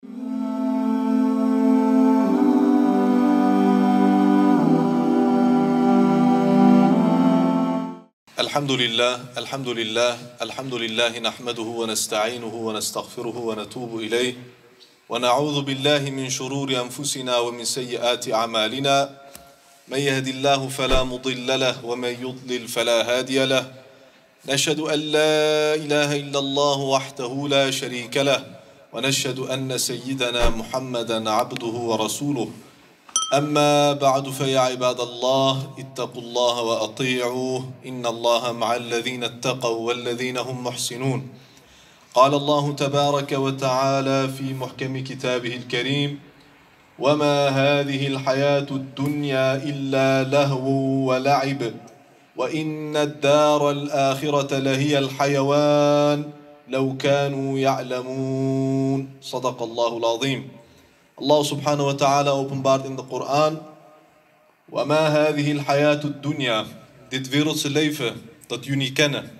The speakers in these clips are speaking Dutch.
الحمد لله الحمد لله الحمد لله نحمده ونستعينه ونستغفره ونتوب إليه. ونعوذ بالله من شرور أنفسنا ومن سيئات أعمالنا. من يهد الله فلا مضل له ومن يضلل فلا هادي له. نشهد أن لا إله إلا الله وحده لا شريك له. ونشهد أن سيدنا محمدا عبده ورسوله. أما بعد فيا عباد الله اتقوا الله وأطيعوه. إن الله مع الذين اتقوا والذين هم محسنون. قال الله تبارك وتعالى في محكم كتابه الكريم وما هذه الحياة الدنيا إلا لهو ولعب. وإن الدار الآخرة لهي الحيوان. لو كانوا يعلمون صدق الله العظيم Allah subhanahu wa ta'ala openbaart in de Koran. وَمَا هَذِهِ الْحَيَاةُ الدُّنْيَا Dit wereldse leven dat jullie kennen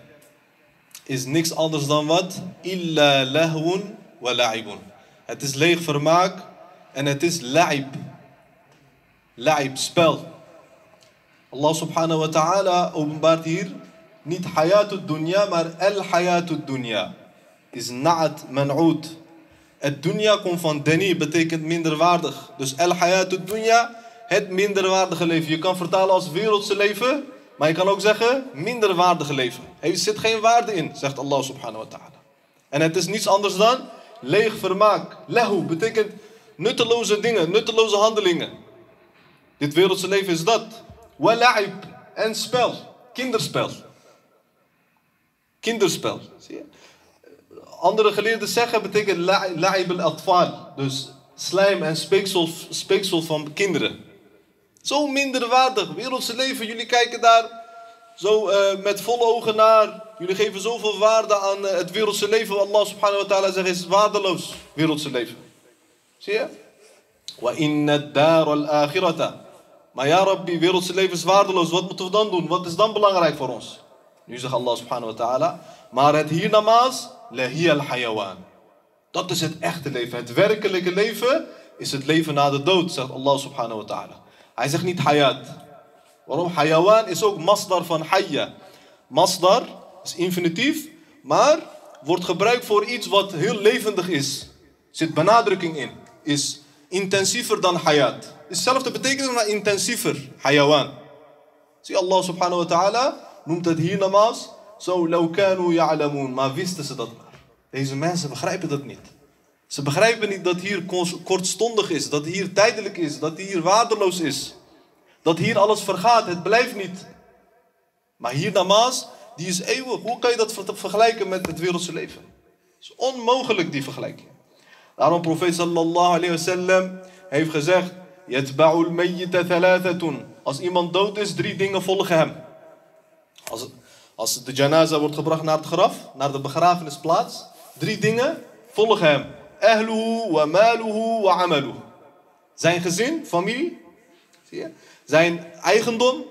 is niks anders dan wat? إِلَّا لَهْوٌ وَلَعِبٌ Het is leeg vermaak en het is la'ib. La'ib, spel. Allah subhanahu wa ta'ala openbaart hier niet hayatul dunya, maar el hayatul dunya. Is na'at man'oud. Het dunya komt van deni, betekent minderwaardig. Dus el hayatul dunya, het minderwaardige leven. Je kan vertalen als wereldse leven, maar je kan ook zeggen minderwaardige leven. Er zit geen waarde in, zegt Allah subhanahu wa ta'ala. En het is niets anders dan leeg vermaak. Lehu betekent nutteloze dingen, nutteloze handelingen. Dit wereldse leven is dat. Wala'ib en spel, kinderspel. Kinderspel, zie je? andere geleerden zeggen betekent la'ib al-atfal. Dus slijm en speeksel, van kinderen. Zo minderwaardig, wereldse leven. Jullie kijken daar zo uh, met volle ogen naar. Jullie geven zoveel waarde aan uh, het wereldse leven. Allah subhanahu wa ta'ala zegt is waardeloos, wereldse leven. Zie je? Wa inna dar al-akhirata. Maar ja Rabbi, wereldse leven is waardeloos. Wat moeten we dan doen? Wat is dan belangrijk voor ons? Nu zegt Allah subhanahu wa ta'ala. Maar het hiernamaals lahiya al-hayawan. Dat is het echte leven. Het werkelijke leven is het leven na de dood, zegt Allah subhanahu wa ta'ala. Hij zegt niet hayat. Waarom? Hayawan is ook masdar van hayya. Masdar is infinitief, maar wordt gebruikt voor iets wat heel levendig is. Zit benadrukking in. Is intensiever dan hayat. Hetzelfde betekenis, maar intensiever. Hayawan. Zie Allah subhanahu wa ta'ala noemt het hier namaals zo laukanu ya'lamun. Maar wisten ze dat maar. Deze mensen begrijpen dat niet. Ze begrijpen niet dat hier kortstondig is, dat hier tijdelijk is, dat hier waardeloos is. Dat hier alles vergaat, het blijft niet. Maar hier namaas, die is eeuwig. Hoe kan je dat vergelijken met het wereldse leven? Het is onmogelijk die vergelijking. Daarom profeet sallallahu alayhi wasallam heeft gezegd. Als iemand dood is, drie dingen volgen hem. Als, als de janaza wordt gebracht naar het graf, naar de begrafenisplaats, drie dingen volgen hem. Ahluhu wa maluhu wa amaluhu. Zijn gezin, familie, zie je? zijn eigendom,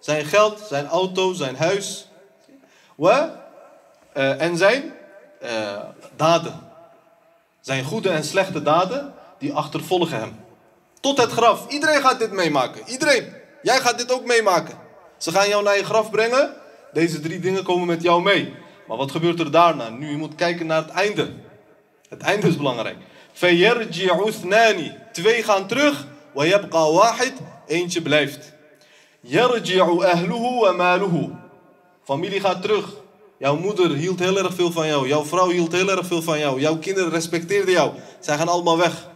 zijn geld, zijn auto, zijn huis. Wa, uh, en zijn uh, daden. Zijn goede en slechte daden, die achtervolgen hem. Tot het graf. Iedereen gaat dit meemaken. Iedereen. Jij gaat dit ook meemaken. Ze gaan jou naar je graf brengen. Deze drie dingen komen met jou mee. Maar wat gebeurt er daarna? Nu, je moet kijken naar het einde. Het einde is belangrijk. Twee gaan terug. ويبقى واحد eentje blijft. Yarji'u ahluhu wa maluhu. Familie gaat terug. Jouw moeder hield heel erg veel van jou. Jouw vrouw hield heel erg veel van jou. Jouw kinderen respecteerden jou. Zij gaan allemaal weg.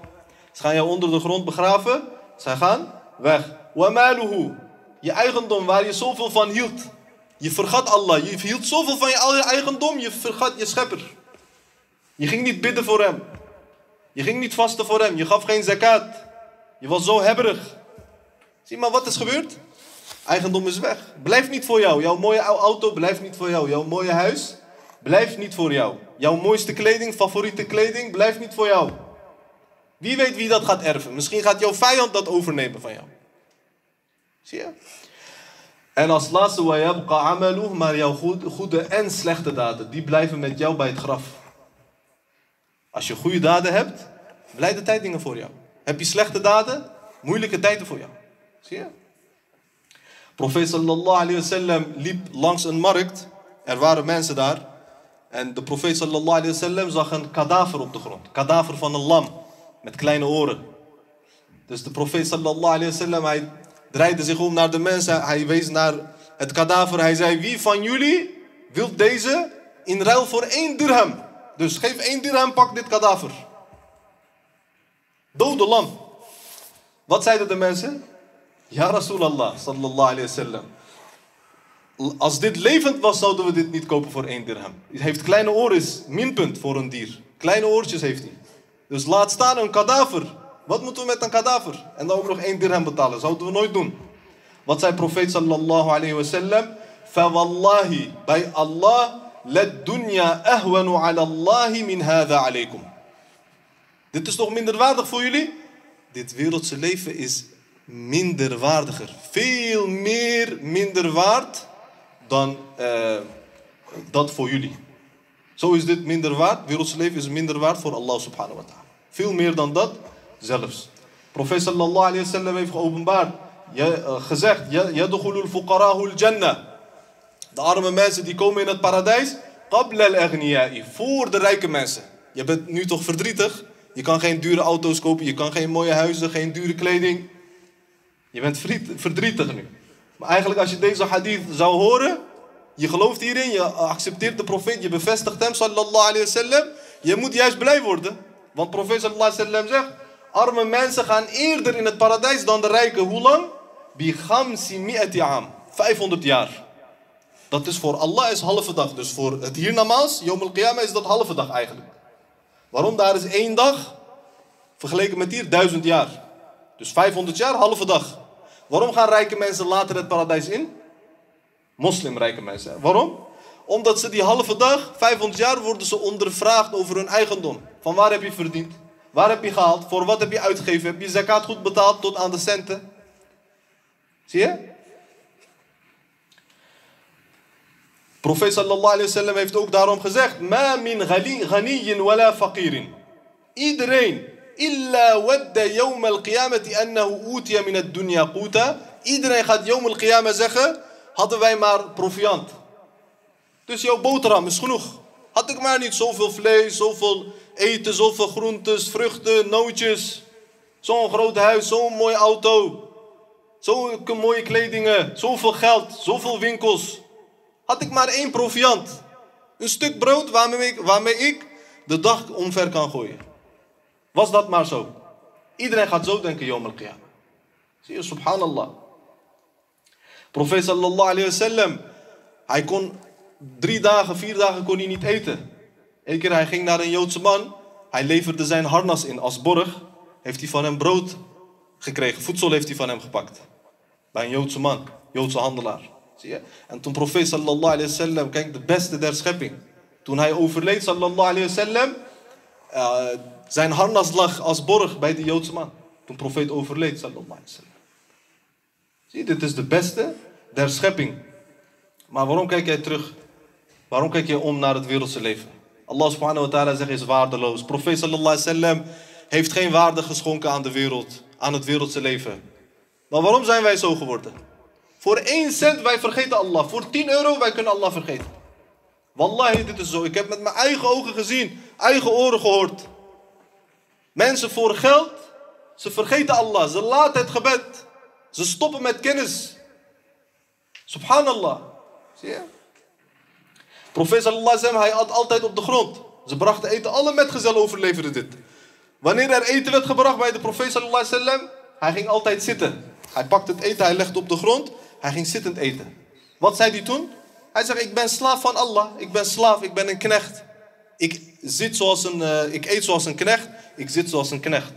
Ze gaan jou onder de grond begraven. Zij gaan weg. Wa maluhu. Je eigendom waar je zoveel van hield. Je vergat Allah. Je hield zoveel van je eigendom. Je vergat je schepper. Je ging niet bidden voor hem. Je ging niet vasten voor hem. Je gaf geen zakat. Je was zo hebberig. Zie maar wat is gebeurd? Eigendom is weg. Blijft niet voor jou. Jouw mooie auto blijft niet voor jou. Jouw mooie huis blijft niet voor jou. Jouw mooiste kleding, favoriete kleding blijft niet voor jou. Wie weet wie dat gaat erven. Misschien gaat jouw vijand dat overnemen van jou. Zie je? En als laatste, wayabqa amaluh, maar jouw goede en slechte daden, die blijven met jou bij het graf. Als je goede daden hebt, blijde tijdingen voor jou. Heb je slechte daden, moeilijke tijden voor jou. Zie je? Profeet sallallahu alayhi wasallam liep langs een markt. Er waren mensen daar. En de profeet sallallahu alayhi wasallam zag een kadaver op de grond. Kadaver van een lam met kleine oren. Dus de profeet sallallahu alayhi wasallam hij draaide zich om naar de mensen. Hij wees naar het kadaver. Hij zei, wie van jullie wil deze in ruil voor één dirham? Dus geef één dirham, pak dit kadaver. Dode lam. Wat zeiden de mensen? Ja, Rasulallah, sallallahu alayhi wasallam. Als dit levend was, zouden we dit niet kopen voor één dirham. Het heeft kleine oren, minpunt voor een dier. Kleine oortjes heeft hij. Dus laat staan een kadaver. Wat moeten we met een kadaver? En dan ook nog één dirham betalen. Zouden we nooit doen. Wat zei profeet sallallahu alayhi wasallam? Fawallahi, bij Allah, let dunya ahwanu ala Allahi min hadha alaykum. Dit is toch minder waardig voor jullie? Dit wereldse leven is minder waardiger. Veel meer minder waard dan uh, dat voor jullie. Zo is dit minder waard. Wereldse leven is minder waard voor Allah subhanahu wa ta'ala. Veel meer dan dat zelfs. Profeet sallallahu alayhi wa sallam heeft geopenbaard. Uh, gezegd. Yadkhulul fuqarahul jannah. De arme mensen die komen in het paradijs. Qabla al Voor de rijke mensen. Je bent nu toch verdrietig? Je kan geen dure auto's kopen. Je kan geen mooie huizen. Geen dure kleding. Je bent verdrietig nu. Maar eigenlijk als je deze hadith zou horen, je gelooft hierin, je accepteert de profeet, je bevestigt hem, sallallahu alayhi wasallam, je moet juist blij worden. Want profeet sallallahu alayhi wasallam zegt, arme mensen gaan eerder in het paradijs dan de rijken. Hoe lang? Bi khamsi mi'ati am. 500 jaar. Dat is voor Allah is halve dag. Dus voor het hiernamaals, Yom al-Qiyamah, is dat halve dag eigenlijk. Waarom? Daar is één dag, vergeleken met hier, duizend jaar. Dus 500 jaar, halve dag. Waarom gaan rijke mensen later het paradijs in? Moslimrijke mensen. Waarom? Omdat ze die halve dag, 500 jaar, worden ze ondervraagd over hun eigendom. Van waar heb je verdiend? Waar heb je gehaald? Voor wat heb je uitgegeven? Heb je zakat goed betaald tot aan de centen? Zie je? Profeet sallallahu alayhi wasallam heeft ook daarom gezegd: Ma min ghaniyin wala faqirin. Iedereen Illa wadda yawm al-qiyamati annahu utiya min ad-dunya quta. Iedereen gaat yawm al-qiyamah zeggen, hadden wij maar proviant. Dus jouw boterham is genoeg. Had ik maar niet zoveel vlees, zoveel eten, zoveel groentes, vruchten, nootjes. Zo'n groot huis, zo'n mooie auto. Zo'n mooie kledingen, zoveel geld, zoveel winkels. Had ik maar één proviant. Een stuk brood waarmee ik, waarmee ik de dag omver kan gooien. Was dat maar zo. Iedereen gaat zo denken, Yom al-Qiyamah. Zie je, subhanallah. Profeet sallallahu alayhi wa sallam, hij kon drie dagen, vier dagen kon hij niet eten. Eén keer hij ging naar een Joodse man, hij leverde zijn harnas in als borg. Heeft hij van hem brood gekregen, voedsel heeft hij van hem gepakt. Bij een Joodse man, Joodse handelaar. Zie je? En toen profeet sallallahu alayhi wa sallam, kijk de beste der schepping. Toen hij overleed sallallahu alayhi wa sallam, uh, zijn harnas lag als borg bij de Joodse man. Toen profeet overleed, sallallahu alaihi wasallam. Zie, dit is de beste der schepping. Maar waarom kijk jij terug? Waarom kijk je om naar het wereldse leven? Allah subhanahu wa ta'ala zegt is waardeloos. Profeet sallallahu wasallam heeft geen waarde geschonken aan de wereld, aan het wereldse leven. Maar waarom zijn wij zo geworden? Voor 1 cent wij vergeten Allah. Voor 10 euro wij kunnen Allah vergeten. Wallahi, dit is zo. Ik heb met mijn eigen ogen gezien, eigen oren gehoord. Mensen voor geld, ze vergeten Allah, ze laten het gebed. Ze stoppen met kennis. Subhanallah. Zie je? Profeet sallallahu alaihi hij at altijd op de grond. Ze brachten eten, alle metgezellen overleverden dit. Wanneer er eten werd gebracht bij de profeet sallallahu alaihi hij ging altijd zitten. Hij pakte het eten, hij legde op de grond, hij ging zittend eten. Wat zei hij toen? Hij zegt, ik ben slaaf van Allah, ik ben slaaf, ik ben een knecht. Ik, zit zoals een, uh, ik eet zoals een knecht, ik zit zoals een knecht.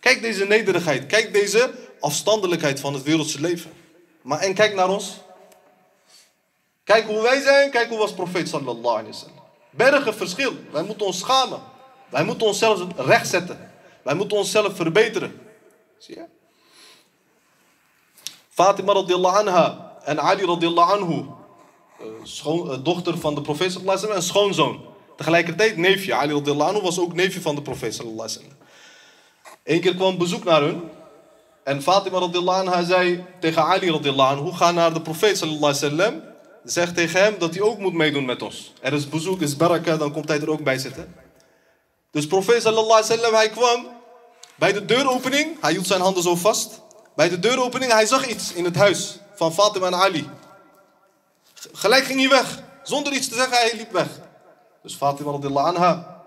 Kijk deze nederigheid, kijk deze afstandelijkheid van het wereldse leven. Maar en kijk naar ons. Kijk hoe wij zijn, kijk hoe was profeet sallallahu alaihi wasallam. Bergen verschil. Wij moeten ons schamen. Wij moeten onszelf rechtzetten. Wij moeten onszelf verbeteren. Zie je? Fatima radiallahu anha en Ali radiallahu anhu, eh, schoon, eh, dochter van de profeet sallallahu alaihi wasallam en schoonzoon. Tegelijkertijd neefje. Ali radiallahu anhu was ook neefje van de profeet sallallahu alaihi wasallam. Eén keer kwam bezoek naar hun. En Fatima radiallahu anha zei tegen Ali radiallahu anhu, ga naar de profeet sallallahu alaihi wasallam. Zeg tegen hem dat hij ook moet meedoen met ons. Er is bezoek, is baraka, dan komt hij er ook bij zitten. Dus profeet sallallahu alaihi wasallam, hij kwam bij de deuropening. Hij hield zijn handen zo vast. Bij de deuropening, hij zag iets in het huis van Fatima en Ali. Gelijk ging hij weg. Zonder iets te zeggen, hij liep weg. Dus Fatima radiallahu anha.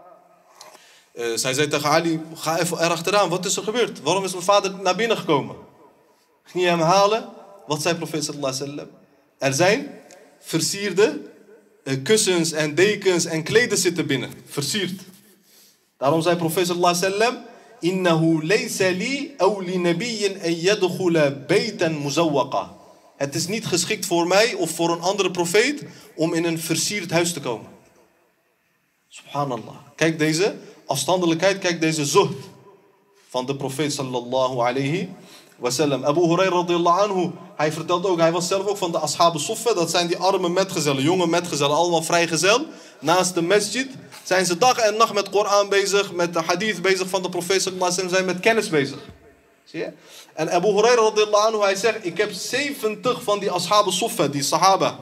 Uh, zij zei tegen Ali, ga even erachteraan. Wat is er gebeurd? Waarom is mijn vader naar binnen gekomen? Ging je hem halen? Wat zei profeet sallallahu alaihi wasallam? Er zijn versierde eh, kussens en dekens en kleden zitten binnen. Versierd. Daarom zei professor sallallahu alayhi wasallam... Innahu laysa li aw li nabiyyin an yadkhula baytan muzawwaqa. Het is niet geschikt voor mij of voor een andere profeet om in een versierd huis te komen. Subhanallah. Kijk deze afstandelijkheid, kijk deze zucht van de profeet sallallahu alayhi wasallam. Abu Hurairah anhu, hij vertelt ook, hij was zelf ook van de ashab soffa, dat zijn die arme metgezellen, jonge metgezellen, allemaal vrijgezel. Naast de masjid zijn ze dag en nacht met Koran bezig, met de hadith bezig van de profeet sallallahu wasallam, zijn met kennis bezig. Zie je? En Abu Hurairah anhu, hij zegt, ik heb 70 van die ashab soffa, die sahaba,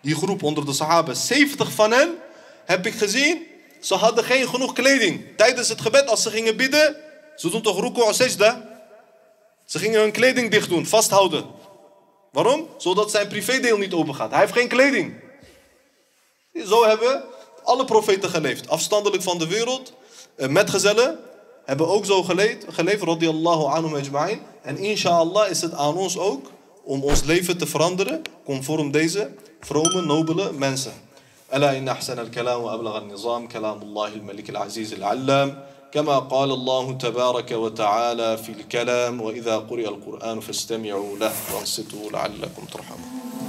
die groep onder de sahaba, 70 van hen heb ik gezien, ze hadden geen genoeg kleding. Tijdens het gebed, als ze gingen bidden, ze doen toch ruku' sajda? Ze gingen hun kleding dicht doen, vasthouden. Waarom? Zodat zijn privédeel niet open gaat. Hij heeft geen kleding. Zo hebben alle profeten geleefd. Afstandelijk van de wereld. Eh, metgezellen hebben ook zo geleefd. Geleefd, radiyallahu anhum ajma'in. En inshallah is het aan ons ook om ons leven te veranderen. Conform deze vrome, nobele mensen. ألا إن أحسن الكلام وأبلغ النظام كلام الله الملك العزيز العلام كما قال الله تبارك وتعالى في الكلام وإذا قرئ القرآن فاستمعوا له وانصتوا لعلكم ترحمون.